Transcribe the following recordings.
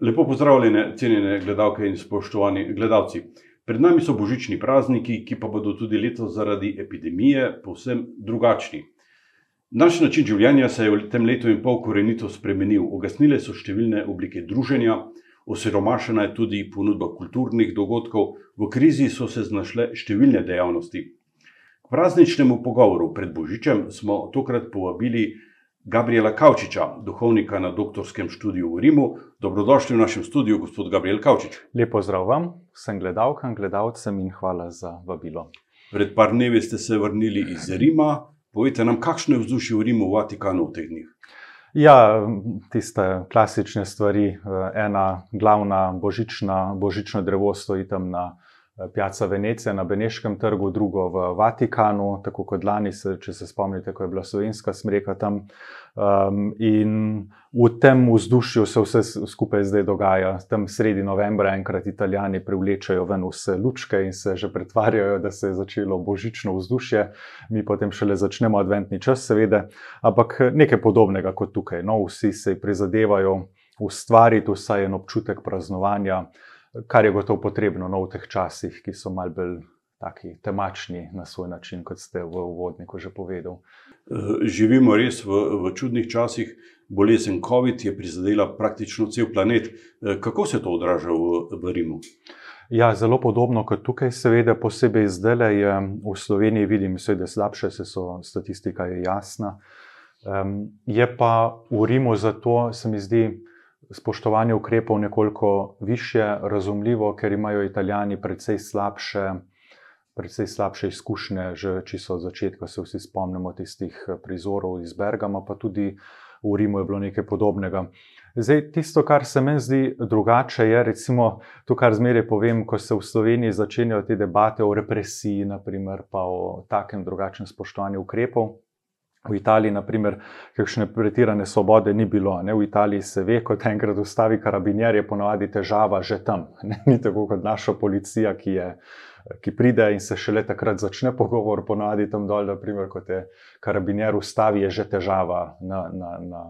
Lepo pozdravljene, cenjene gledalke in spoštovani gledalci. Pred nami so božični prazniki, ki pa bodo tudi letos zaradi epidemije povsem drugačni. Naš način življenja se je v tem letu in pol korenito spremenil. Ugasnile so številne oblike druženja, osiromašena je tudi ponudba kulturnih dogodkov, v krizi so se znašle številne dejavnosti. K prazničnemu pogovoru pred božičem smo tokrat povabili Gabriela Kavčiča, duhovnika na doktorskem študiju v Rimu. Dobrodošli v našem studiu, gospod Gabriel Kavčič. Lepo zdrav vam, vsem gledalkam, gledalcem in hvala za vabilo. Pred par dnevi ste se vrnili iz Rima. Povejte nam, kakšno je vzdušje v Rimu, v Vatikanu v teh dneh? Ja, tiste klasične stvari. Ena glavna božična, božično drevo stoji tam na Piazza Venecija na Beneškem trgu, drugo v Vatikanu, tako kot lani, če se spomnite, ko je bila slovenska smreka tam. Um, in v tem vzdušju se vse skupaj zdaj dogaja. Tam sredi novembra enkrat italijani privlečajo ven vse lučke in se že pretvarjajo, da se je začelo božično vzdušje, mi potem šele začnemo adventni čas, seveda, ampak nekaj podobnega kot tukaj. No, vsi se prizadevajo ustvariti vsaj en občutek praznovanja kar je gotovo potrebno no, v teh časih, ki so malce bolj taki temačni na svoj način, kot ste v uvodniku že povedali. Eh, živimo res v, v čudnih časih. Bolezen COVID je prizadela praktično cel planet. Eh, kako se to odraža v, v Rimu? Ja, zelo podobno kot tukaj, seveda, posebej zdaj je v Sloveniji, vidim, da je slabše, se so statistika je jasna. Um, je pa v Rimu zato, se mi zdi, spoštovanje ukrepov nekoliko više, razumljivo, ker imajo Italijani precej slabše, precej slabše izkušnje, že čisto od začetka se vsi spomnimo tistih eh, prizorov iz Bergama, pa tudi v Rimu je bilo nekaj podobnega. Zdaj, tisto, kar se meni zdi drugače, je recimo to, kar zmeraj povem, ko se v Sloveniji začenjajo te debate o represiji, naprimer, pa o takem drugačnem spoštovanju ukrepov. V Italiji, naprimer, kakšne pretirane svobode ni bilo. Ne? V Italiji se ve, ko enkrat ustavi karabinier, je ponovadi težava že tam. Ne? Ni tako kot naša policija, ki, je, ki pride in se šele takrat začne pogovor, ponovadi tam dol, naprimer, ko te karabinier ustavi, je že težava, na, na, na,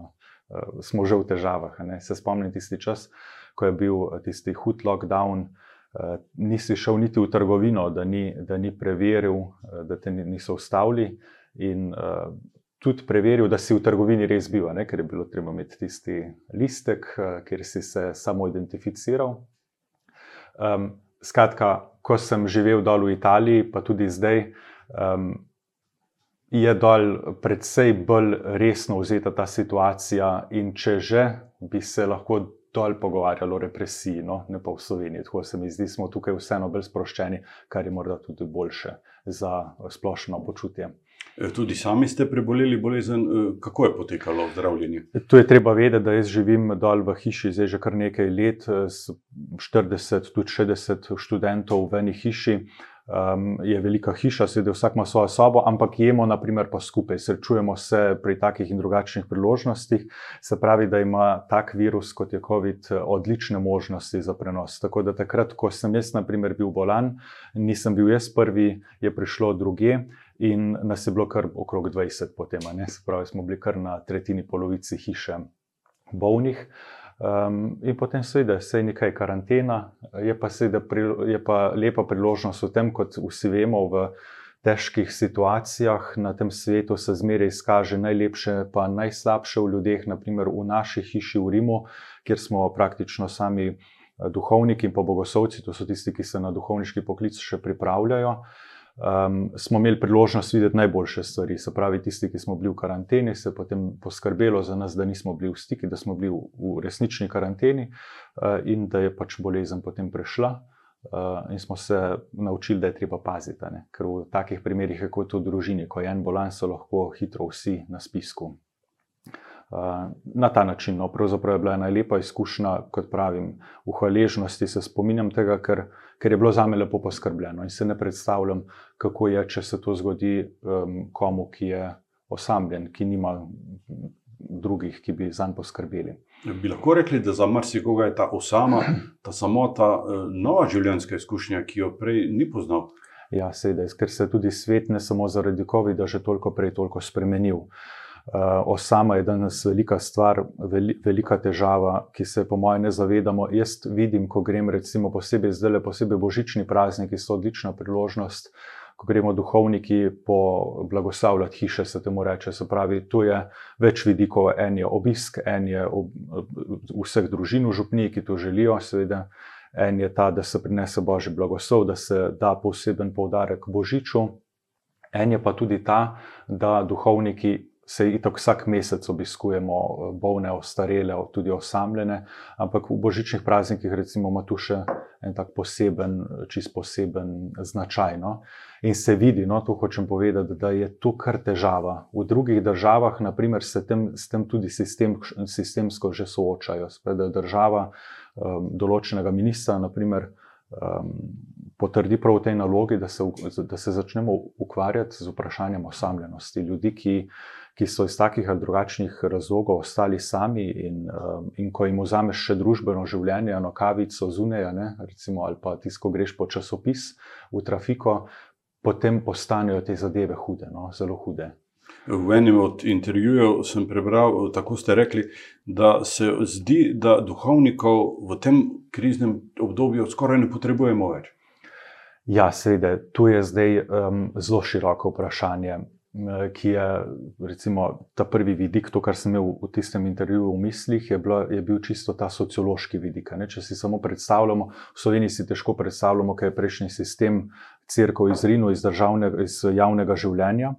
uh, smo že v težavah. Ne? Se spomnim tisti čas, ko je bil tisti hud lockdown. Uh, nisi šel niti v trgovino, da ni, da ni preveril, da te niso ustavili. In uh, tudi preveril, da si v trgovini res bil, ne? ker je bilo treba imeti tisti listek, eh, kjer si se samo identificiral. Um, skratka, ko sem živel dol v Italiji, pa tudi zdaj, um, je dol predvsej bolj resno vzeta ta situacija, in če že bi se lahko dol pogovarjali o represiji, no? ne pa v Sloveniji. Tako se mi zdi, smo tukaj vseeno bolj sproščeni, kar je morda tudi boljše za splošno počutje. E, tudi sami ste preboleli bolezen, e, kako je potekalo zdravljenje? Tu je treba vedeti, da jaz živim dol v hiši zdaj že kar nekaj let, 40, tudi 60 študentov v eni hiši. Um, je velika hiša, sedaj vsak ima svojo sobo, ampak jemo, naprimer, pa skupaj, srečujemo se pri takih in drugačnih priložnostih. Se pravi, da ima tak virus kot je COVID odlične možnosti za prenos. Tako da takrat, ko sem jaz, naprimer, bil bolan, nisem bil jaz prvi, je prišlo druge in nas je bilo kar okrog 20 potem, se pravi, smo bili kar na tretjini polovici hiše bolnih. Um, in potem, seveda, se je nekaj karantena, je pa, seveda, je pa lepa priložnost v tem, kot vsi vemo, v težkih situacijah na tem svetu se zmeraj izkaže najlepše, pa najslabše v ljudeh, naprimer v naši hiši v Rimu, kjer smo praktično sami eh, duhovniki in pa bogoslovci, to so tisti, ki se na duhovniški poklic še pripravljajo um, smo imeli priložnost videti najboljše stvari. Se pravi, tisti, ki smo bili v karanteni, se je potem poskrbelo za nas, da nismo bili v stiku, da smo bili v, v resnični karanteni uh, in da je pač bolezen potem prešla. Uh, in smo se naučili, da je treba paziti, ne? ker v takih primerih, kot v družini, ko je en bolan, so lahko hitro vsi na spisku. Uh, na ta način, no, pravzaprav je bila ena lepa izkušnja, kot pravim, v hvaležnosti se spominjam tega, ker ker je bilo za me lepo poskrbljeno in se ne predstavljam, kako je, če se to zgodi um, komu, ki je osamljen, ki nima drugih, ki bi za njim poskrbeli. Bi lahko rekli, da za marsikoga je ta osama, ta samota, uh, nova življenjska izkušnja, ki jo prej ni poznal. Ja, sedaj, ker se tudi svet ne samo zaradi COVID-a že toliko prej toliko spremenil. Osama je danes velika stvar, velika težava, ki se, po mojem, ne zavedamo. Jaz vidim, ko grem, recimo, posebej zdaj, posebej božični prazniki, so odlična priložnost. Ko gremo duhovniki po blagoslavljati hiše, se temu reče, se pravi, tu je več vidikov. En je obisk, en je ob, vseh družin v župni, ki to želijo, seveda. En je ta, da se prinese božji blagoslov, da se da poseben poudarek božiču. En je pa tudi ta, da duhovniki se itak vsak mesec obiskujemo eh, bolne, ostarele, tudi osamljene, ampak v božičnih praznikih recimo ima tu še en tak poseben, čist poseben značaj. No? In se vidi, no, to hočem povedati, da je to kar težava. V drugih državah, naprimer, se tem, s tem tudi sistem, sistemsko že soočajo. Spet, da država um, določenega ministra, naprimer, um, potrdi prav v tej nalogi, da se, da se začnemo ukvarjati z vprašanjem osamljenosti ljudi, ki ki so iz takih ali drugačnih razlogov ostali sami, in, um, in ko jim vzameš še družbeno življenje, eno kavico zunaj, recimo, ali pa tisto, ko greš po časopis v trafiko, potem postanejo te zadeve hude, no, zelo hude. V enem od intervjujev sem prebral, tako ste rekli, da se zdi, da duhovnikov v tem kriznem obdobju skoraj ne potrebujemo več. Ja, seveda, tu je zdaj um, zelo široko vprašanje ki je recimo, ta prvi vidik, to, kar sem imel v tistem intervjuju v mislih, je, bila, je bil čisto ta sociološki vidik. Ne? Če si samo predstavljamo, v Sloveniji si težko predstavljamo, kaj je prejšnji sistem crkve izrinil iz, iz javnega življenja.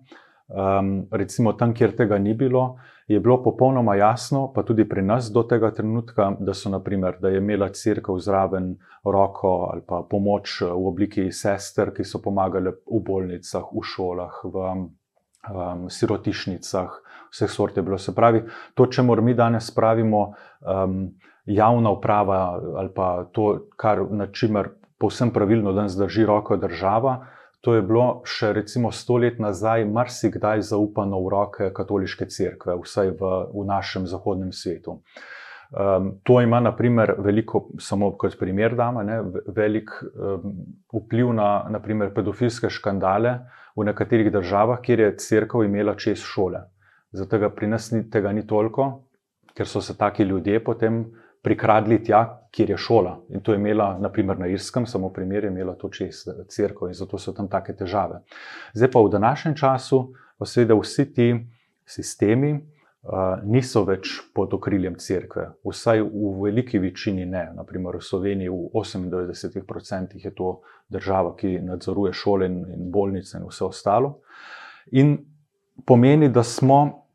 Um, recimo tam, kjer tega ni bilo, je bilo popolnoma jasno, pa tudi pri nas do tega trenutka, da, so, naprimer, da je imela crkva zraven roko ali pa pomoč v obliki sester, ki so pomagale v bolnicah, v šolah, v um, sirotišnicah, vseh sort je bilo. Se pravi, to, če moramo mi danes pravimo um, javna uprava ali pa to, kar na čimer povsem pravilno danes drži roko država. To je bilo še recimo sto let nazaj, marsikdaj zaupano v roke katoliške cerkve, vsaj v, v našem zahodnem svetu. Um, to ima, na primer, veliko, samo kot primer, da ima velik um, vpliv na naprimer, pedofilske škandale, uh, v nekaterih državah, kjer je crkva imela čez šole. Zato pri nas ni, tega ni toliko, ker so se taki ljudje potem prikradli tja, kjer je šola. In to je imela, naprimer na Irskem, samo primer je imela to čez crkvo in zato so tam take težave. Zdaj pa v današnjem času, pa seveda vsi ti sistemi, niso več pod okriljem cerkve, vsaj v veliki večini ne. Naprimer v Sloveniji v 98% je to država, ki nadzoruje šole in bolnice in vse ostalo. In pomeni, da smo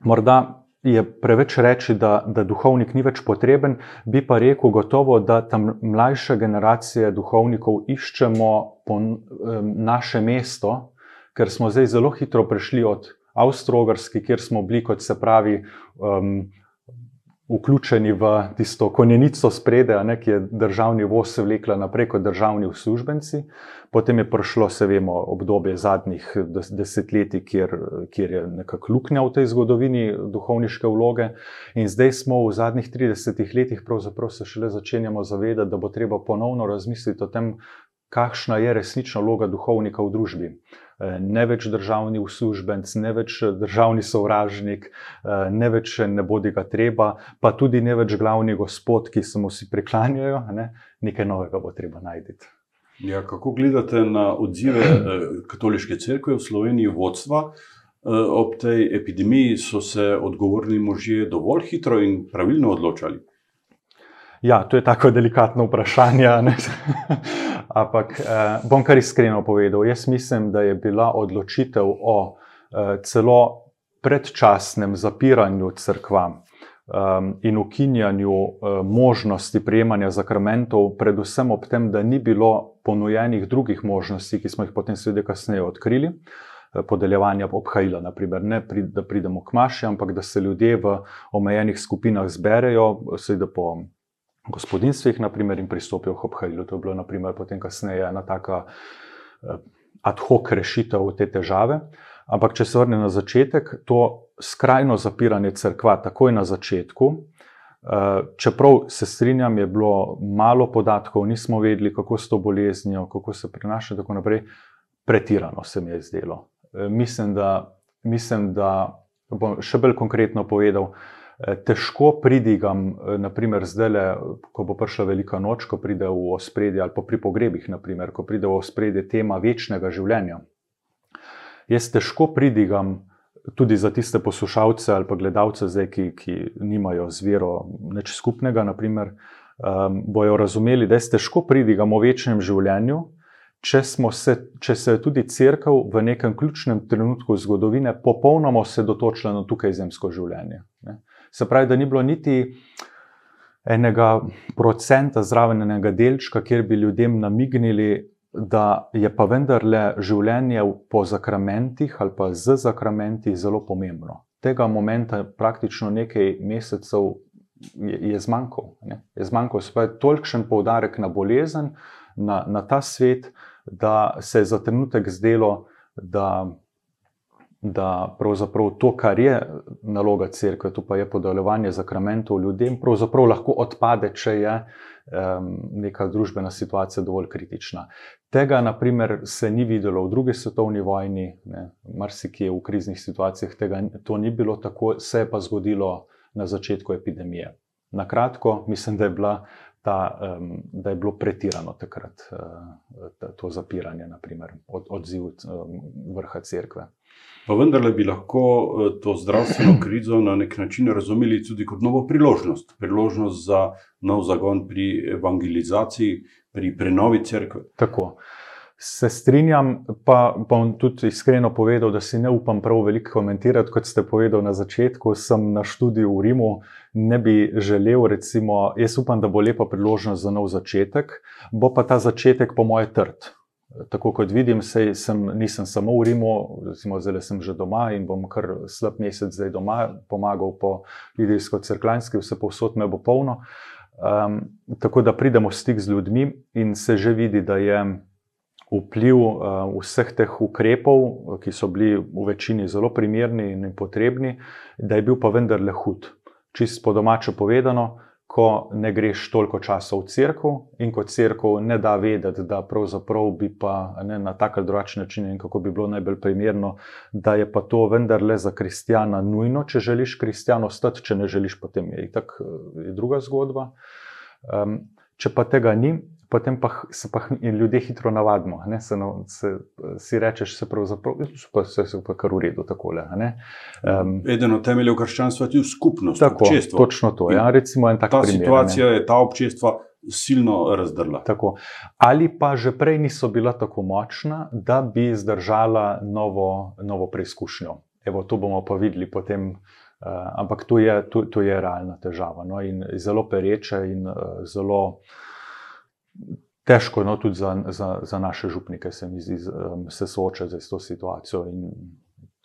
morda. Je preveč reči, da, da duhovnik ni več potreben, bi pa rekel, gotovo, da tam mlajše generacije duhovnikov iščemo po um, naše mesto, ker smo zdaj zelo hitro prišli od Avstralski, kjer smo bili, kot se pravi, um, vključeni v tisto konjenico spredaj, ki je državni voz vlekla naprej kot državni uslužbenci. Potem je prišlo, se vemo, obdobje zadnjih desetletij, kjer, kjer je nekako luknja v tej zgodovini duhovniške vloge. In zdaj smo v zadnjih 30 letih, pravzaprav se šele začenjamo zavedati, da bo treba ponovno razmisliti o tem, kakšna je resnična vloga duhovnika v družbi. Eh, ne več državni uslužbenc, ne več državni sovražnik, eh, ne več ne bodi ga treba, pa tudi ne več glavni gospod, ki se mu vsi priklanjajo, ne? nekaj novega bo treba najti. Ja, kako gledate na odzive eh, katoliške cerkve v Sloveniji, vodstva? Ob tej epidemiji so se odgovorni možje dovolj hitro in pravilno odločali. Ja, to je tako delikatno vprašanje. Ampak eh, bom kar iskreno povedal. Jaz mislim, da je bila odločitev o eh, celo predčasnem zapiranju crkva eh, in ukinjanju eh, možnosti prejemanja zakramentov, predvsem ob tem, da ni bilo ponujenih drugih možnosti, ki smo jih potem seveda kasneje odkrili. Eh, podeljevanja obhajila, naprimer, ne da pridemo k maši, ampak da se ljudje v omejenih skupinah zberejo, seveda po gospodinstvih, naprimer, in pristopijo k obhajlu. To je bilo, naprimer, potem kasneje ena taka eh, ad hoc rešitev te težave. Ampak, če se vrnem na začetek, to skrajno zapiranje crkva, takoj na začetku, eh, čeprav se strinjam, je bilo malo podatkov, nismo vedeli, kako s to boleznijo, kako se prenaša, tako naprej, pretirano se mi je zdelo. Eh, mislim, da, mislim, da bom še bolj konkretno povedal. Težko pridigam, naprimer, zdaj, ko bo prišla velika noč, ko pride v ospredje, ali pa pri pogrebih, naprimer, ko pride v ospredje tema večnega življenja. Jaz težko pridigam tudi za tiste poslušalce ali pa gledalce, zdaj, ki, ki nimajo z vero nič skupnega, naprimer, um, bojo razumeli, da je težko pridigam o večnem življenju, če, se, če se je tudi crkva v nekem ključnem trenutku zgodovine popolnoma osredotočila na tukaj zemsko življenje. Ne. Se pravi, da ni bilo niti enega procenta zraven enega delčka, kjer bi ljudem namignili, da je pa vendarle življenje po zakramentih ali pa z zakramenti zelo pomembno. Tega momenta praktično nekaj mesecev je, je zmanjkal. Je zmanjkal svoj tolikšen poudarek na bolezen, na, na ta svet, da se je za trenutek zdelo, da, da pravzaprav to, kar je naloga crkve, to pa je podaljevanje zakramentov ljudem, pravzaprav lahko odpade, če je um, neka družbena situacija dovolj kritična. Tega, naprimer, se ni videlo v drugi svetovni vojni, marsikje v kriznih situacijah, tega to ni bilo tako, se je pa zgodilo na začetku epidemije. Na kratko, mislim, da je, ta, um, da je bilo pretirano takrat uh, to zapiranje, naprimer, od, odziv um, vrha cerkve. Pa vendarle bi lahko to zdravstveno krizo na nek način razumeli tudi kot novo priložnost. Priložnost za nov zagon pri evangelizaciji, pri prenovi cerkve. Tako. Se strinjam, pa bom tudi iskreno povedal, da si ne upam prav veliko komentirati. Kot ste povedali na začetku, sem na študiju v Rimu, ne bi želel, recimo, jaz upam, da bo lepa priložnost za nov začetek, bo pa ta začetek, po moje, trd. Tako kot vidim, sej, sem, nisem samo v Rimu, recimo, zdaj sem že doma in bom kar slab mesec zdaj doma pomagal po Idijsko-Cerkljanski, vse povsod me bo polno. Um, tako da pridemo v stik z ljudmi in se že vidi, da je vpliv uh, vseh teh ukrepov, ki so bili v večini zelo primerni in potrebni, da je bil pa vendarle hud. Čist po domače povedano, ko ne greš toliko časa v crkvu in ko crkva ne da vedeti, da pravzaprav bi pa ne, na tak ali drugačen način in kako bi bilo najbolj primerno, da je pa to vendarle za kristjana nujno, če želiš kristjan ostati, če ne želiš, potem je tako druga zgodba. Um, če pa tega ni, potem pa se pa ljudje hitro navadimo. Se, no, se, si rečeš, se pravzaprav, pa se je pa kar v redu. Takole, um, Eden od temeljev krščanstva je tudi skupnost. Tako, občestvo. točno to. Ja, recimo, ta primer, situacija ne. je ta občestva silno razdrla. Tako. Ali pa že prej niso bila tako močna, da bi zdržala novo, novo preizkušnjo. Evo, to bomo pa videli potem. Uh, ampak to je, to, to je realna težava. No? In zelo pereče, in uh, zelo uh, težko no, tudi za, za, za naše župnike, se mi zdi, um, se soočati z to situacijo in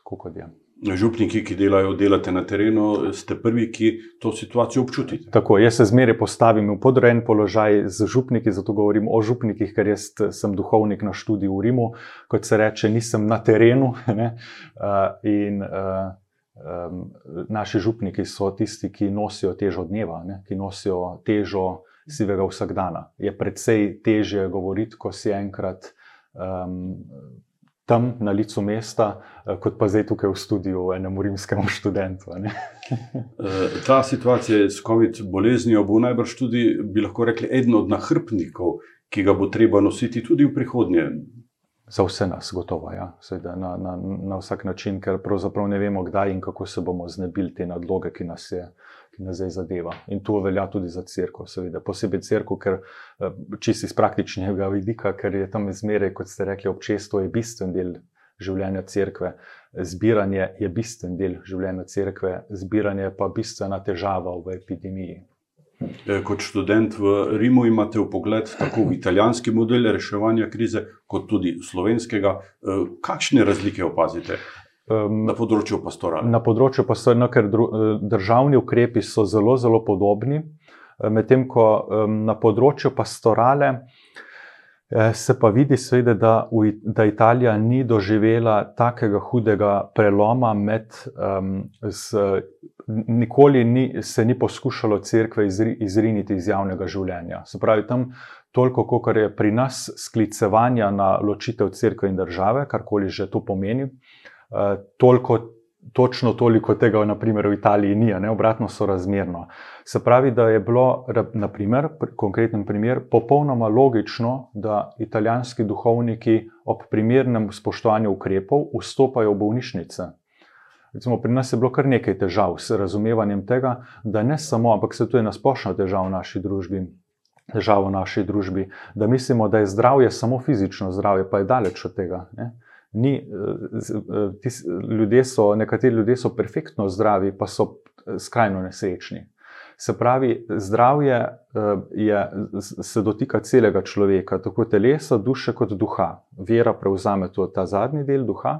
kako je. Župniki, ki delajo, delate na terenu, ste prvi, ki to situacijo občutite. Tako, jaz se zmeraj postavim v podrejen položaj z župniki, zato govorim o župnikih, ker jaz sem duhovnik na študiju v Rimu, kot se reče, nisem na terenu. Ne? In uh, um, naši župniki so tisti, ki nosijo težo dneva, ne? ki nosijo težo sivega vsakdana. Je predvsej težje govoriti, ko si enkrat um, tam na licu mesta, eh, kot pa zdaj tukaj v studiu enemu rimskemu študentu. Eh, ta situacija s COVID boleznijo bo najbrž tudi, bi lahko rekli, eden od nahrbnikov, ki ga bo treba nositi tudi v prihodnje. Za vse nas, gotovo, ja. Seveda, na, na, na vsak način, ker pravzaprav ne vemo, kdaj in kako se bomo znebili te nadloge, ki nas je ki nas zdaj zadeva. In to velja tudi za crkvo, seveda, posebej crkvo, ker eh, čisto iz praktičnega vidika, ker je tam zmeraj, kot ste rekli, občestvo je bistven del življenja crkve, zbiranje je bistven del življenja crkve, zbiranje pa bistvena težava v epidemiji. Eh, kot študent v Rimu imate v pogled tako v italijanski model reševanja krize, kot tudi slovenskega. Eh, kakšne razlike opazite? Na področju pastorala. Na področju pastorala, no, ker eh, državni ukrepi so zelo, zelo podobni. Eh, medtem ko na področju pastorale eh, se pa vidi, svede, da, da Italija ni doživela takega hudega preloma, med, z, nikoli ni, se ni poskušalo crkve izriniti iz javnega življenja. Se pravi, tam toliko, kot je pri nas sklicevanja na ločitev crkve in države, karkoli že to pomeni. Eh, toliko točno toliko tega, naprimer v Italiji, ni, ne? obratno so razmerno. Se pravi, da je bilo, naprimer, konkreten primer, popolnoma logično, da italijanski duhovniki ob primernem spoštovanju ukrepov vstopajo v bolnišnice. Recimo, pri nas je bilo kar nekaj težav s razumevanjem tega, da ne samo, ampak se tu je nasplošno težava v naši družbi. Težava v naši družbi, da mislimo, da je zdravje samo fizično zdravje, pa je daleč od tega. Ne? Ni, eh, tis, ljudje so, nekateri ljudje so perfektno zdravi, pa so eh, skrajno nesrečni. Se pravi, zdravje eh, je, se dotika celega človeka, tako telesa, duše, kot duha. Vera prevzame to, ta zadnji del duha.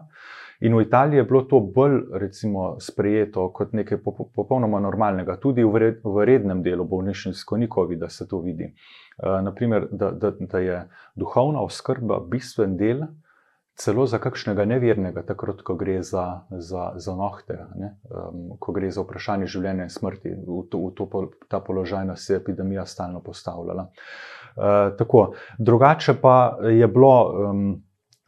In v Italiji je bilo to bolj recimo, sprejeto kot nekaj popolnoma normalnega, tudi v rednem delu bolnišnic, ko ni COVID, da se to vidi. Uh, naprimer, da, da, da je duhovna oskrba bistven del, celo za kakšnega nevernega, takrat, ko gre za, za, za nohte, um, ko gre za vprašanje življenja in smrti, v, to, v to, ta položaj nas je epidemija stalno postavljala. Uh, tako, drugače pa je bilo um,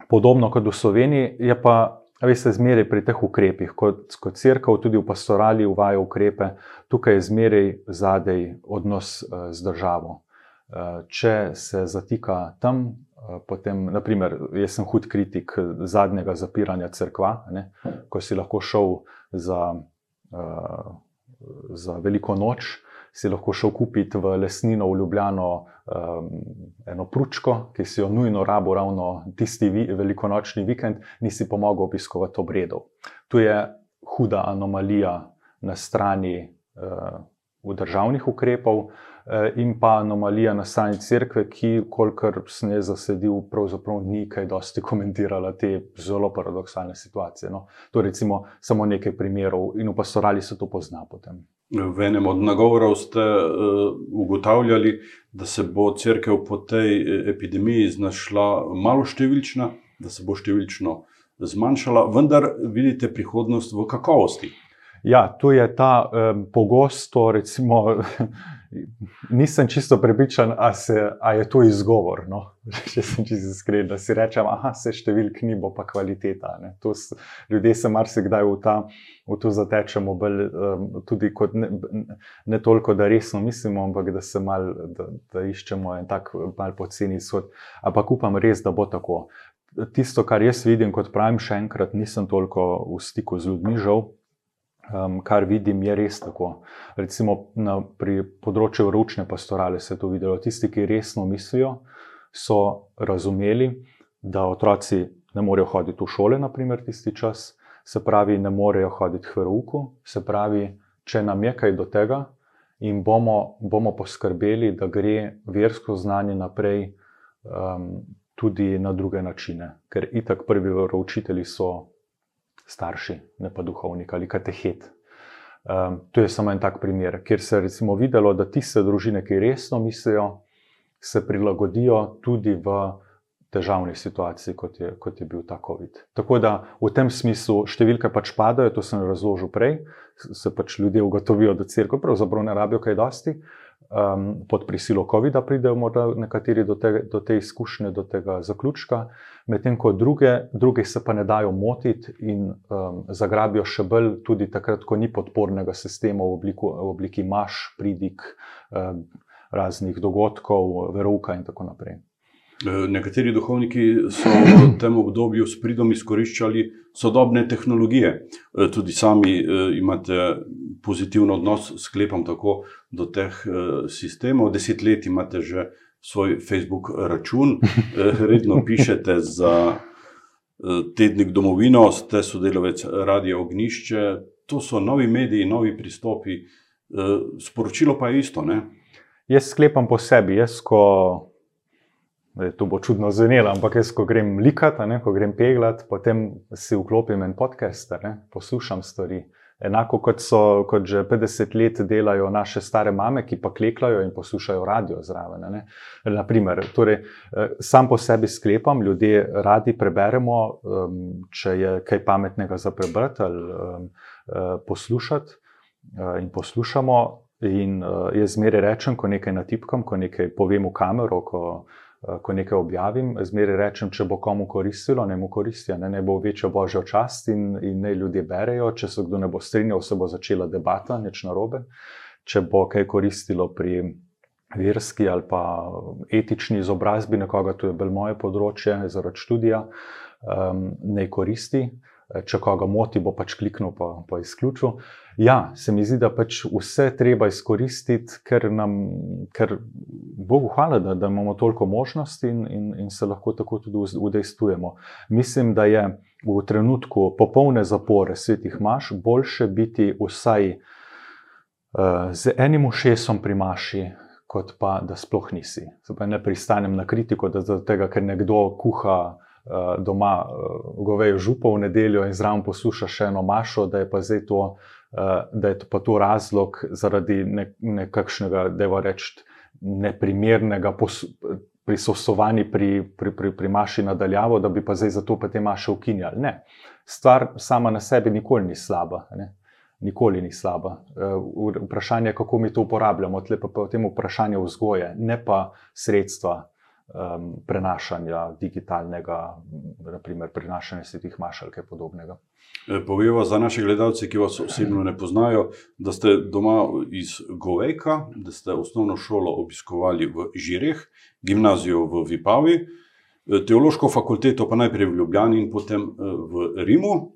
podobno kot v Sloveniji, je pa Veste, zmeraj pri teh ukrepih, kot, kot crkva, tudi v pastorali uvaja ukrepe, tukaj je zmeraj zadej odnos uh, z državo. Uh, če se zatika tam, potem, naprimer, jaz sem hud kritik zadnjega zapiranja crkva, ne, ko si lahko šel za, uh, za veliko noč, si lahko šel kupiti v lesnino v Ljubljano um, eno pručko, ki si jo nujno rabo, ravno tisti vi, velikonočni vikend, nisi pa mogel obiskovati obredov. Tu je huda anomalija na strani uh, državnih ukrepov. Uh, in pa anomalija na strani crkve, ki, kolikor sem jaz zasedil, pravzaprav ni kaj dosti komentirala te zelo paradoksalne situacije. No. To je samo nekaj primerov, in v pastorali se to pozna potem. V enem od nagovorov ste uh, ugotavljali, da se bo crkva po tej eh, epidemiji znašla malo številčna, da se bo številčno zmanjšala, vendar vidite prihodnost v kakovosti. Ja, tu je ta um, pogosto, recimo, nisem čisto prepričan, ali je to izgovor. No? Če sem čisto iskren, da si rečem, da se številk ni, bo pa kvaliteta. S, ljudje se marsikdaj v, ta, v to zatečemo, bolj, um, tudi kot ne, ne toliko, da resno mislimo, ampak da se mal, da, da iščemo en tak mal poceni izhod. Ampak upam res, da bo tako. Tisto, kar jaz vidim, kot pravim, še enkrat, nisem toliko v stiku z ljudmi, žal um, kar vidim, je res tako. Recimo na, pri področju ročne pastorale se je to videlo. Tisti, ki resno mislijo, so razumeli, da otroci ne morejo hoditi v šole, naprimer, tisti čas, se pravi, ne morejo hoditi k veruku, se pravi, če nam je kaj do tega. In bomo, bomo poskrbeli, da gre versko znanje naprej um, tudi na druge načine, ker itak prvi veroučitelji so starši, ne pa duhovnik ali katehet. Um, to je samo en tak primer, kjer se je videlo, da tiste družine, ki resno mislijo, se prilagodijo tudi v težavni situaciji, kot je, kot je bil ta COVID. Tako da v tem smislu številke pač padajo, to sem razložil prej, se pač ljudje ugotovijo, da crkva pravzaprav ne rabijo kaj dosti. Um, pod prisilo COVID-a pridejo morda nekateri do te, do te izkušnje, do tega zaključka, medtem ko druge, druge se pa ne dajo motiti in um, zagrabijo še bolj, tudi takrat, ko ni podpornega sistema v, obliku, v obliki maš, pridik, um, raznih dogodkov, veruka in tako naprej. E, nekateri duhovniki so v tem obdobju s pridom izkoriščali sodobne tehnologije. E, tudi sami e, imate pozitiven odnos, sklepam tako, do teh sistemov. Deset let imate že svoj Facebook račun, redno pišete za tednik Domovino, ste sodelovec Radio Ognišče. To so novi mediji, novi pristopi. Sporočilo pa je isto. Ne? Jaz sklepam po sebi, jaz ko To bo čudno zvenelo, ampak jaz, ko grem likati, ko grem peglat, potem si vklopim en podcast, ne, poslušam stvari. Enako kot so, kot že 50 let delajo naše stare mame, ki pa klekljajo in poslušajo radio zraven. Naprimer, torej, eh, sam po sebi sklepam, ljudje radi preberemo, če je kaj pametnega za prebrati ali eh, poslušati eh, in poslušamo. In jaz zmeraj rečem, ko nekaj natipkam, ko nekaj povem v kamero, ko ko nekaj objavim, zmeraj rečem, če bo komu koristilo, ne mu koristi, ne, ne bo večjo božjo čast in, in ne ljudje berejo. Če se kdo ne bo strinjal, se bo začela debata, nič narobe. Če bo kaj koristilo pri verski ali pa etični izobrazbi nekoga, to je bolj moje področje, zaradi študija, um, ne koristi. Če koga moti, bo pač kliknil pa, pa izključil. Ja, se mi zdi, da pač vse treba izkoristiti, ker nam, ker Bogu hvala, da, da imamo toliko možnosti in, in, in se lahko tako tudi udejstvujemo. Mislim, da je v trenutku popolne zapore svetih maš boljše biti vsaj uh, z enim ušesom pri maši. Kot pa, da sploh nisi. Ne pristanem na kritiko, da zato, ker nekdo kuha uh, doma eh, govejo župo v nedeljo in zraven posluša še eno mašo, da je pa zdaj to, eh, da je pa to razlog zaradi nekakšnega, da je reči, neprimernega prisostovanja pri, pri, pri, pri maši nadaljavo, da bi pa zdaj zato pa te maše ukinjali. Ne. Stvar sama na sebi nikoli ni slaba. Ne. Nikoli ni slaba. Vprašanje je, kako mi to uporabljamo, tle pa je v tem vprašanju vzgoje, ne pa sredstva, um, prenašanja digitalnega, naprimer prenašanja svetih maš ali kaj podobnega. E, Povejmo za naše gledalce, ki vas osebno ne poznajo, da ste doma iz Govejka, da ste osnovno šolo obiskovali v Žireh, gimnazijo v Vipavi, e, teološko fakulteto pa najprej v Ljubljani in potem e, v Rimu.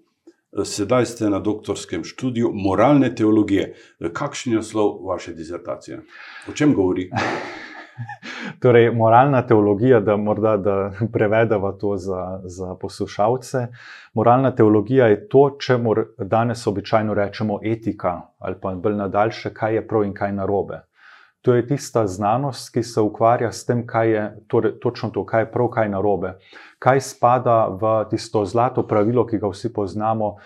Sedaj ste na doktorskem študiju moralne teologije. Kakšen je naslov vaše disertacije? O čem govori? torej, moralna teologija, da morda da prevedemo to za, za poslušalce. Moralna teologija je to, čemu danes običajno rečemo etika, ali pa bolj nadaljše, kaj je prav in kaj narobe. To je tista znanost, ki se ukvarja s tem, kaj je torej, točno to, kaj je prav, kaj je narobe. Kaj spada v tisto zlato pravilo, ki ga vsi poznamo,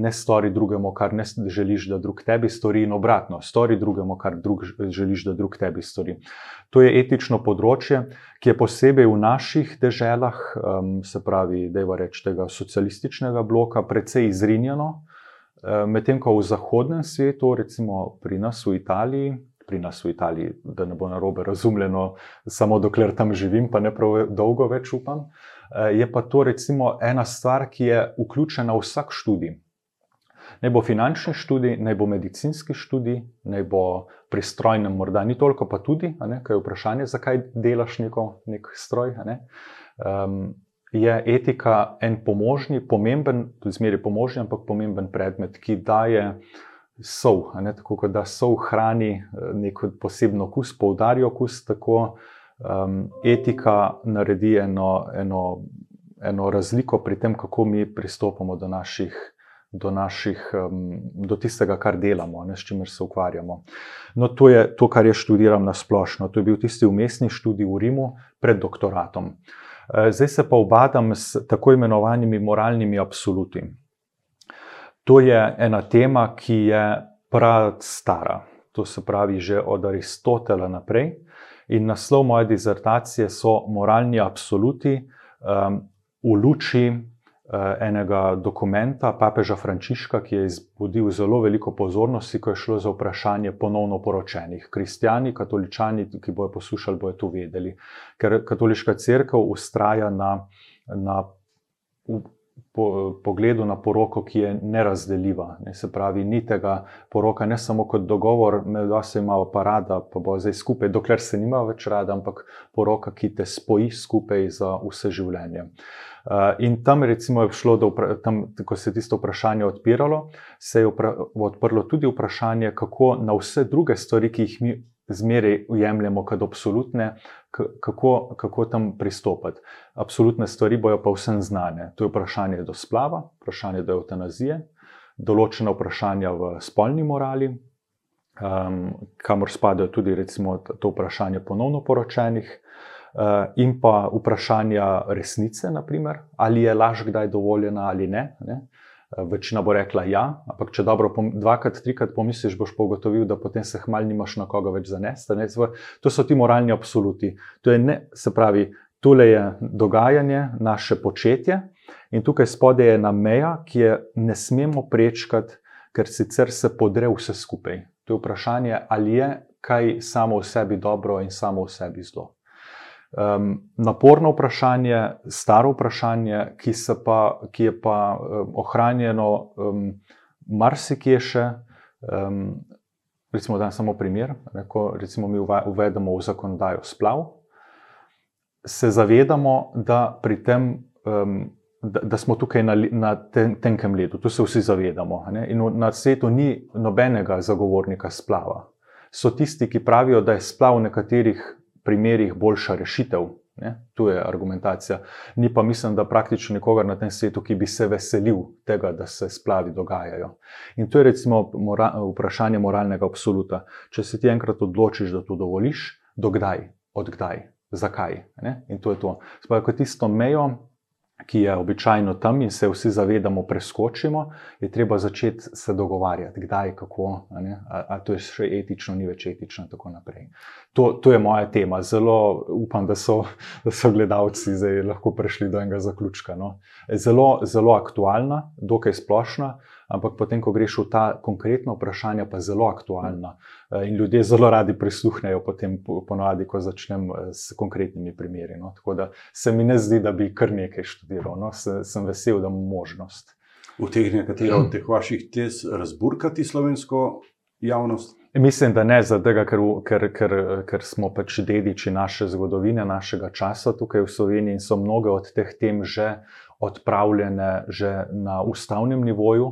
ne stori drugemu, kar ne želiš, da drug tebi stori, in obratno, stori drugemu, kar drug želiš, da drug tebi stori. To je etično področje, ki je posebej v naših deželah, se pravi, da je reč tega socialističnega bloka, precej izrinjeno, medtem ko v zahodnem svetu, recimo pri nas v Italiji pri nas v Italiji, da ne bo na robe razumljeno, samo dokler tam živim, pa ne prav dolgo več upam. Eh, je pa to recimo ena stvar, ki je vključena v vsak študij. Naj bo finančni študij, naj bo medicinski študij, naj bo pri strojnem, morda ni toliko, pa tudi, kaj je vprašanje, zakaj delaš neko, nek stroj. Ne. Um, je etika en pomožni, pomemben, tudi zmeri pomožni, ampak pomemben predmet, ki daje sol, ne, tako kot da sol hrani eh, neko posebno okus, poudarijo okus, tako um, etika naredi eno, eno, eno razliko pri tem, kako mi pristopamo do naših. Do, naših, do tistega, kar delamo, ne, s čimer se ukvarjamo. No, to je to, kar jaz študiram na splošno. To je bil tisti umestni študij v Rimu pred doktoratom. Eh, zdaj se pa obadam s tako imenovanimi moralnimi absoluti. To je ena tema, ki je prav stara, to se pravi že od Aristotela naprej. In naslov moje dizertacije so Moralni absoluti um, v luči uh, enega dokumenta papeža Frančiška, ki je izbudil zelo veliko pozornosti, ko je šlo za vprašanje ponovno poročenih. Kristijani, katoličani, ki bojo poslušali, bojo to vedeli. Ker katoliška crkva ustraja na. na po, pogledu na poroko, ki je nerazdeljiva. Ne, se pravi, ni tega poroka ne samo kot dogovor, da se ima pa rada, pa bo zdaj skupaj, dokler se nima več rada, ampak poroka, ki te spoji skupaj za vse življenje. Uh, in tam, recimo, je šlo, tam, ko se je tisto vprašanje odpiralo, se je odprlo tudi vprašanje, kako na vse druge stvari, ki jih mi zmeraj ujemljemo kot absolutne, kako, kako tam pristopiti. Absolutne stvari bojo pa vsem znane. To je vprašanje do splava, vprašanje do eutanazije, določena vprašanja v spolni morali, um, kamor spadajo tudi recimo to vprašanje ponovno poročenih. Uh, in pa vprašanja resnice, naprimer, ali je laž kdaj dovoljena ali ne. ne. Večina bo rekla ja, ampak če dobro dvakrat, trikrat pomisliš, boš pa ugotovil, da potem se hmal nimaš na koga več zanesti. To so ti moralni absoluti. To je ne, se pravi, tole je dogajanje, naše početje in tukaj spodaj je ena meja, ki je ne smemo prečkati, ker sicer se podre vse skupaj. To je vprašanje, ali je kaj samo v sebi dobro in samo v sebi zlo. Um, naporno vprašanje, staro vprašanje, ki, pa, ki je pa um, ohranjeno um, marsikje še. Um, recimo, da je samo primer, ko recimo mi uvedemo v zakonodajo splav, se zavedamo, da pri tem. Um, Da, da smo tukaj na, na ten, tenkem ledu, to se vsi zavedamo. Ne? In na svetu ni nobenega zagovornika splava. So tisti, ki pravijo, da je splav v nekaterih primerjih boljša rešitev. Ne? Tu je argumentacija. Ni pa mislim, da praktično nikogar na tem svetu, ki bi se veselil tega, da se splavi dogajajo. In to je recimo mora, vprašanje moralnega absoluta. Če se ti enkrat odločiš, da to dovoliš, dokdaj, odkdaj, zakaj. Ne? In to je to. Spaj, ko tisto mejo ki je običajno tam in se vsi zavedamo, preskočimo, je treba začeti se dogovarjati, kdaj, kako, ali to je še etično, ni več etično, in tako naprej. To, to je moja tema. Zelo upam, da so, da so gledalci zdaj lahko prišli do enega zaključka. No. Zelo, zelo aktualna, dokaj splošna ampak potem, ko greš v ta konkretna vprašanja, pa zelo aktualna. Eh, in ljudje zelo radi prisluhnejo, potem ponovadi, ko začnem eh, s konkretnimi primeri. No. Tako da se mi ne zdi, da bi kar nekaj študiral. No. Se, sem vesel, da imam možnost. V teh nekaterih od teh vaših tez razburkati slovensko javnost? Mislim, da ne, zato ker, ker, ker, ker smo pač dediči naše zgodovine, našega časa tukaj v Sloveniji in so mnoge od teh tem že odpravljene že na ustavnem nivoju.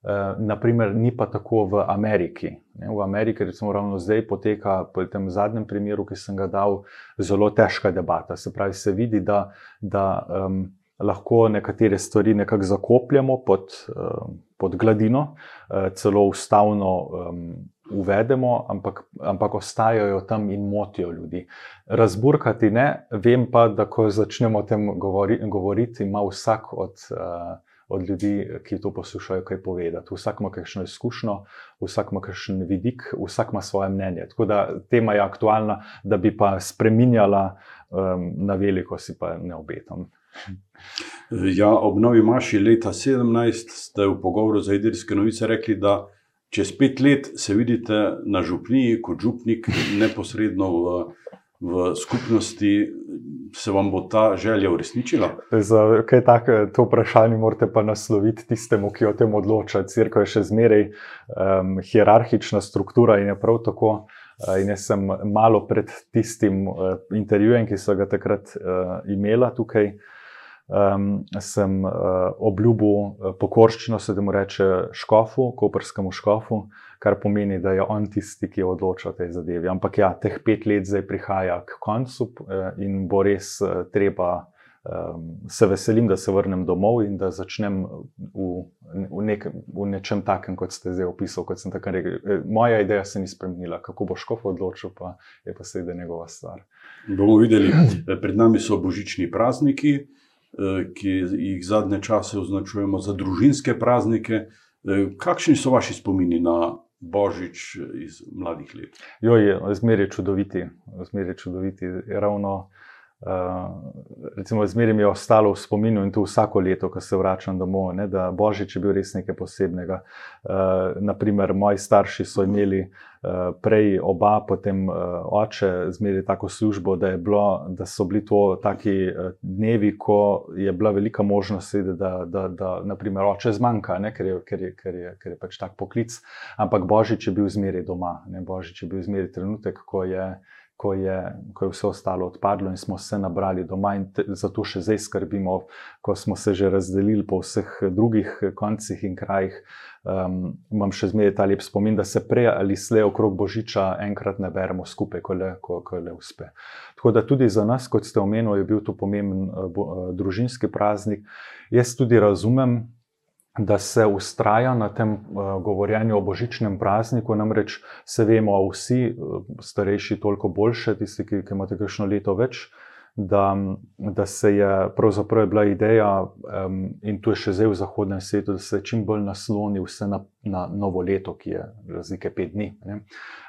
Eh, naprimer, ni pa tako v Ameriki. V Ameriki, recimo, ravno zdaj poteka, po tem zadnjem primeru, ki sem ga dal, zelo težka debata. Se pravi, se vidi, da, da um, lahko nekatere stvari nekako zakopljamo pod, um, pod gladino, uh, celo ustavno um, uvedemo, ampak, ampak ostajajo tam in motijo ljudi. Razburkati ne, vem pa, da ko začnemo o tem govori, govoriti, ima vsak od. Uh, od ljudi, ki to poslušajo, kaj povedati. Vsak ima kakšno izkušnjo, vsak ima kakšen vidik, vsak ima svoje mnenje. Tako da tema je aktualna, da bi pa spremenjala um, na veliko, si pa ne obetam. Ja, ob novi maši leta 17 ste v pogovoru za Idrijske novice rekli, da čez pet let se vidite na župniji kot župnik neposredno v v skupnosti, se vam bo ta želja uresničila? Za kaj tako to vprašanje morate pa nasloviti tistemu, ki o tem odloča. Cerkev je še zmeraj um, hierarhična struktura in je prav tako. In jaz sem malo pred tistim uh, intervjujem, ki so ga takrat uh, imela tukaj, um, sem uh, obljubil pokorščino, se da mu reče škofu, koperskemu škofu, uh, kar pomeni, da je on tisti, ki odloča o tej zadevi. Ampak ja, teh pet let zdaj prihaja k koncu eh, in bo res eh, treba. Um, se veselim, da se vrnem domov in da začnem v, v, nek, v nečem takem, kot ste zdaj opisali. Moja ideja se ni spremenila, kako bo škof odločil, pa je pa seveda njegova stvar. Bomo videli, pred nami so božični prazniki, ki jih zadnje čase označujemo za družinske praznike. Kakšni so vaši spomini na Božič iz mladih let. Zmeraj je čudoviti, zmeraj je čudoviti. Ravno, uh, recimo, zmeraj mi je ostalo v spominu in to vsako leto, ko se vračam domov, ne, da Božič je bil res nekaj posebnega. Uh, naprimer, moji starši so imeli uh, Eh, prej oba, potem uh, oče, zmeraj tako službo, da, bilo, da so bili to taki uh, dnevi, ko je bila velika možnost, da, da, da naprimer, oče zmanjka, ne, ker, je, ker, je, ker, je, ker je pač tak poklic. Ampak Božič je bil zmeraj doma, ne, Božič je bil zmeraj trenutek, ko je. Ko je, ko je vse ostalo odpadlo, in smo se nabrali doma, in te, zato še zdaj skrbimo, ko smo se že razdelili po vseh drugih koncih in krajih, um, imam še zmeraj ta lep spomin, da se prej ali slej okrog Božiča enkrat ne beremo skupaj, ko le, ko, ko le uspe. Tako da tudi za nas, kot ste omenili, je bil to pomemben uh, bo, uh, družinski praznik. Jaz tudi razumem. Da se ustraja na tem uh, govorjenju o božičnem prazniku, namreč se vemo, vsi, uh, starejši, toliko boljše, tisti, ki, ki imate kakšno leto več, da, da se je pravzaprav bila ideja, um, in tu je še zdaj v zahodnem svetu, da se čim bolj nasloni vse na, na novo leto, ki je razlike pet dni. Ne.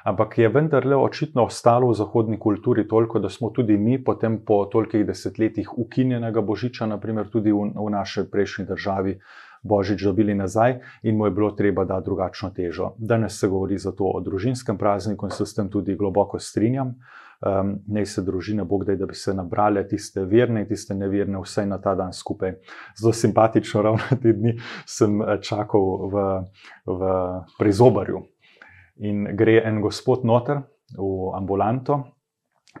Ampak je vendarle očitno ostalo v zahodni kulturi toliko, da smo tudi mi, potem po tolikih desetletjih ukinjenega božiča, naprimer tudi v, v naši prejšnji državi. Božič dobili nazaj in mu je bilo treba dati drugačno težo. Danes se govori zato o družinskem prazniku in se s tem tudi globoko strinjam. um, naj se družine, Bog da, da bi se nabrale tiste verne in tiste neverne, vse na ta dan skupaj. Zelo simpatično, ravno te dni sem eh, čakal v, v prizobarju. In gre en gospod noter v ambulanto,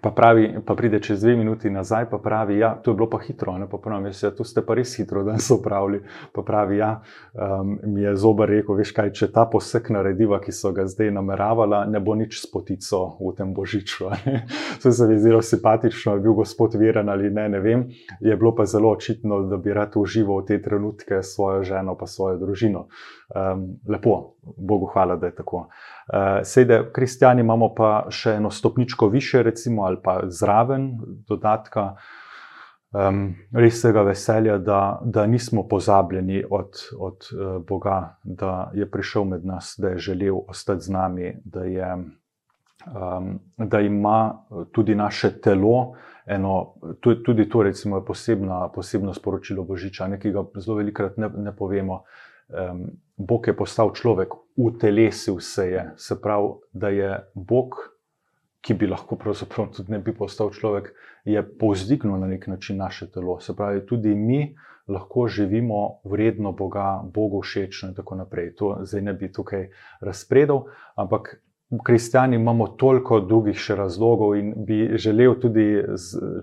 Pa, pravi, pa pride čez dve minuti nazaj, pa pravi, da ja, je bilo pa hitro. Ne, pa pravim, ja, tu ste pa res hitro, da so pravili. Pa pravi, ja, um, mi je zober rekel, veš kaj, če ta posek narediva, ki so ga zdaj nameravala, ne bo nič s potico v tem božiču. Se je zelo simpatično, je bil gospod veren ali ne, ne vem. Je bilo pa zelo očitno, da bi rad užival te trenutke s svojo ženo, pa svojo družino. Um, lepo, Bogu hvala, da je tako. Uh, Sede, kristijani imamo pa še eno stopničko više, recimo, ali pa zraven dodatka um, resnega veselja, da, da nismo pozabljeni od, od uh, Boga, da je prišel med nas, da je želel ostati z nami, da, je, um, da ima tudi naše telo. Eno, tudi to recimo, je posebna, posebno sporočilo Božiča, nekaj ga zelo velikokrat ne, ne povemo um, Bog je postal človek, utelesil se je. Se pravi, da je Bog, ki bi lahko pravzaprav tudi ne bi postal človek, je povzdignil na nek način naše telo. Se pravi, tudi mi lahko živimo vredno Boga, Bogu všečno in tako naprej. To zdaj ne bi tukaj razpredal, ampak. Kristijani imamo toliko drugih še razlogov, in bi želel tudi,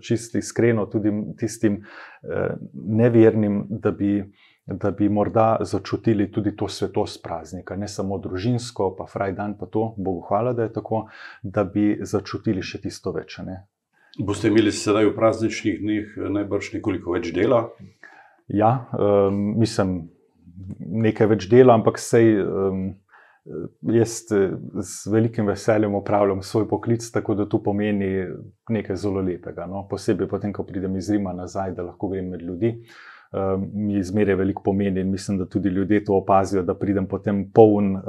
čisto iskreno, tudi tistim eh, nevernim, da bi da bi morda začutili tudi to svetost praznika, ne samo družinsko, pa fraj dan, pa to, Bogu hvala, da je tako, da bi začutili še tisto več. Ne? Boste imeli sedaj v prazničnih dneh najbrž nekoliko več dela? Ja, um, mislim, nekaj več dela, ampak sej. Um, Jaz z velikim veseljem upravljam svoj poklic, tako da to pomeni nekaj zelo lepega. No? Posebej, potem, ko pridem iz Rima nazaj, da lahko grem med ljudi. Uh, mi zmeraj veliko pomeni in mislim, da tudi ljudje to opazijo, da pridem potem poln uh,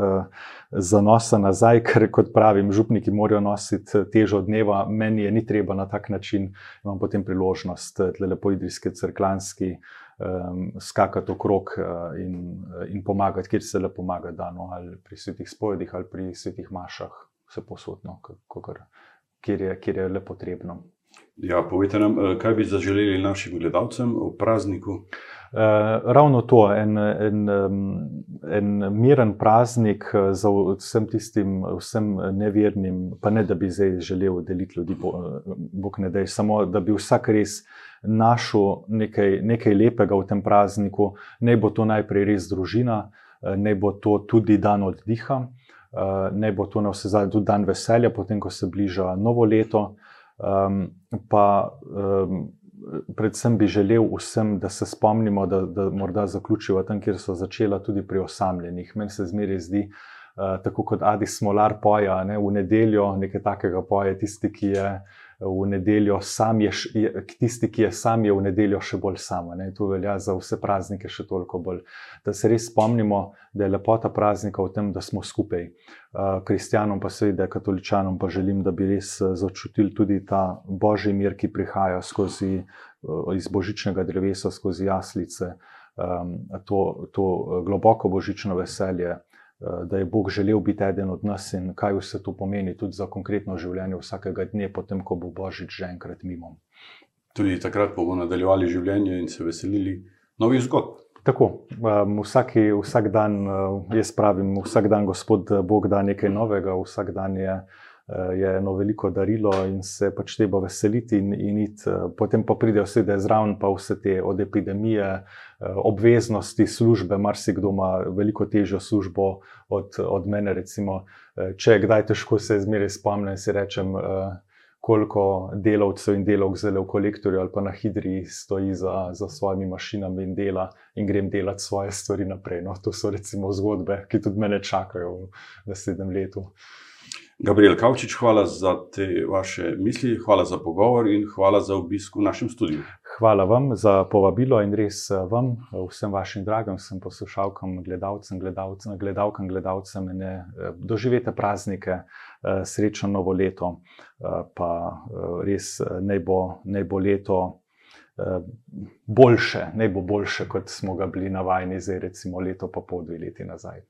zanosa nazaj, ker kot pravim, župniki morajo nositi eh, težo dneva, meni je ni treba na tak način, imam potem priložnost, da lepo idrijski, crklanski. Um, skakati okrog uh, in, in pomagati, kjer se le pomaga, da, no, ali pri svetih spovedih, ali pri svetih mašah, vse posodno, kjer, kjer je le potrebno. Ja, povejte nam, eh, kaj bi zaželeli našim gledalcem v prazniku? Uh, ravno to, en, en, en miren praznik eh, za vsem tistim, vsem nevernim, pa ne da bi zdaj želel deliti ljudi, bog ne da, samo da bi vsak res našel nekaj, nekaj lepega v tem prazniku. Naj bo to najprej res družina, naj bo to tudi dan oddiha, naj bo to na vse zadnje tudi dan veselja, potem ko se bliža novo leto. Um, pa um, predvsem bi želel vsem, da se spomnimo, da, da morda zaključijo tam, kjer so začela, tudi pri osamljenih. Meni se zmeraj zdi, uh, tako kot Adi Smolar poja, ne, v nedeljo nekaj takega poje, tisti, ki je v nedeljo, sam je, tisti, ki je sam, je v nedeljo še bolj samo. To velja za vse praznike, še toliko bolj. Da se res spomnimo, da je lepota praznika v tem, da smo skupaj. Kristjanom, pa seveda katoličanom, pa želim, da bi res začutili tudi ta božji mir, ki prihaja skozi iz božičnega drevesa, skozi jaslice. To, to globoko božično veselje, da je Bog želel biti eden od nas in kaj vse to pomeni tudi za konkretno življenje vsakega dne, potem, ko bo Božič že enkrat mimo. Tudi takrat bomo nadaljevali življenje in se veselili novih zgodb. Tako, um, vsaki, vsak dan, uh, jaz pravim, vsak dan Gospod Bog da nekaj novega, vsak dan je. Eh, je eno veliko darilo in se pač treba veseliti in, in. Eh, potem pa pridejo vse, je zraven, pa vse te od epidemije, eh, obveznosti službe. Marsikdo ima veliko težjo službo od, od mene. Recimo, če kdaj težko se zmeraj spomnim, si rečem. Koliko delavcev in delavk zelo v kolektorju ali pa na hidri stoji za, za svojimi mašinami in dela, in grem delati svoje stvari naprej. No, to so recimo zgodbe, ki tudi mene čakajo v naslednjem letu. Gabriel Kavčič, hvala za te vaše misli, hvala za pogovor in hvala za obisk v našem studiu. Hvala vam za povabilo in res eh, vam, vsem vašim dragim, vsem poslušalkam, gledalcem, gledalcem, gledalkam, gledalcem, ne eh, doživete praznike, eh, srečno novo leto, pa res naj bo, naj bo leto. Boljše, ne bo boljše, kot smo ga bili navajeni, zdaj recimo leto, pa pol, dve leti nazaj.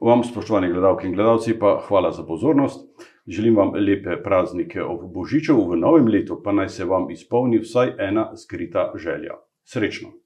Vam, spoštovani gledalci in gledalci, pa hvala za pozornost. Želim vam lepe praznike ob Božiču, v novem letu pa naj se vam izpolni vsaj ena skrita želja. Srečno!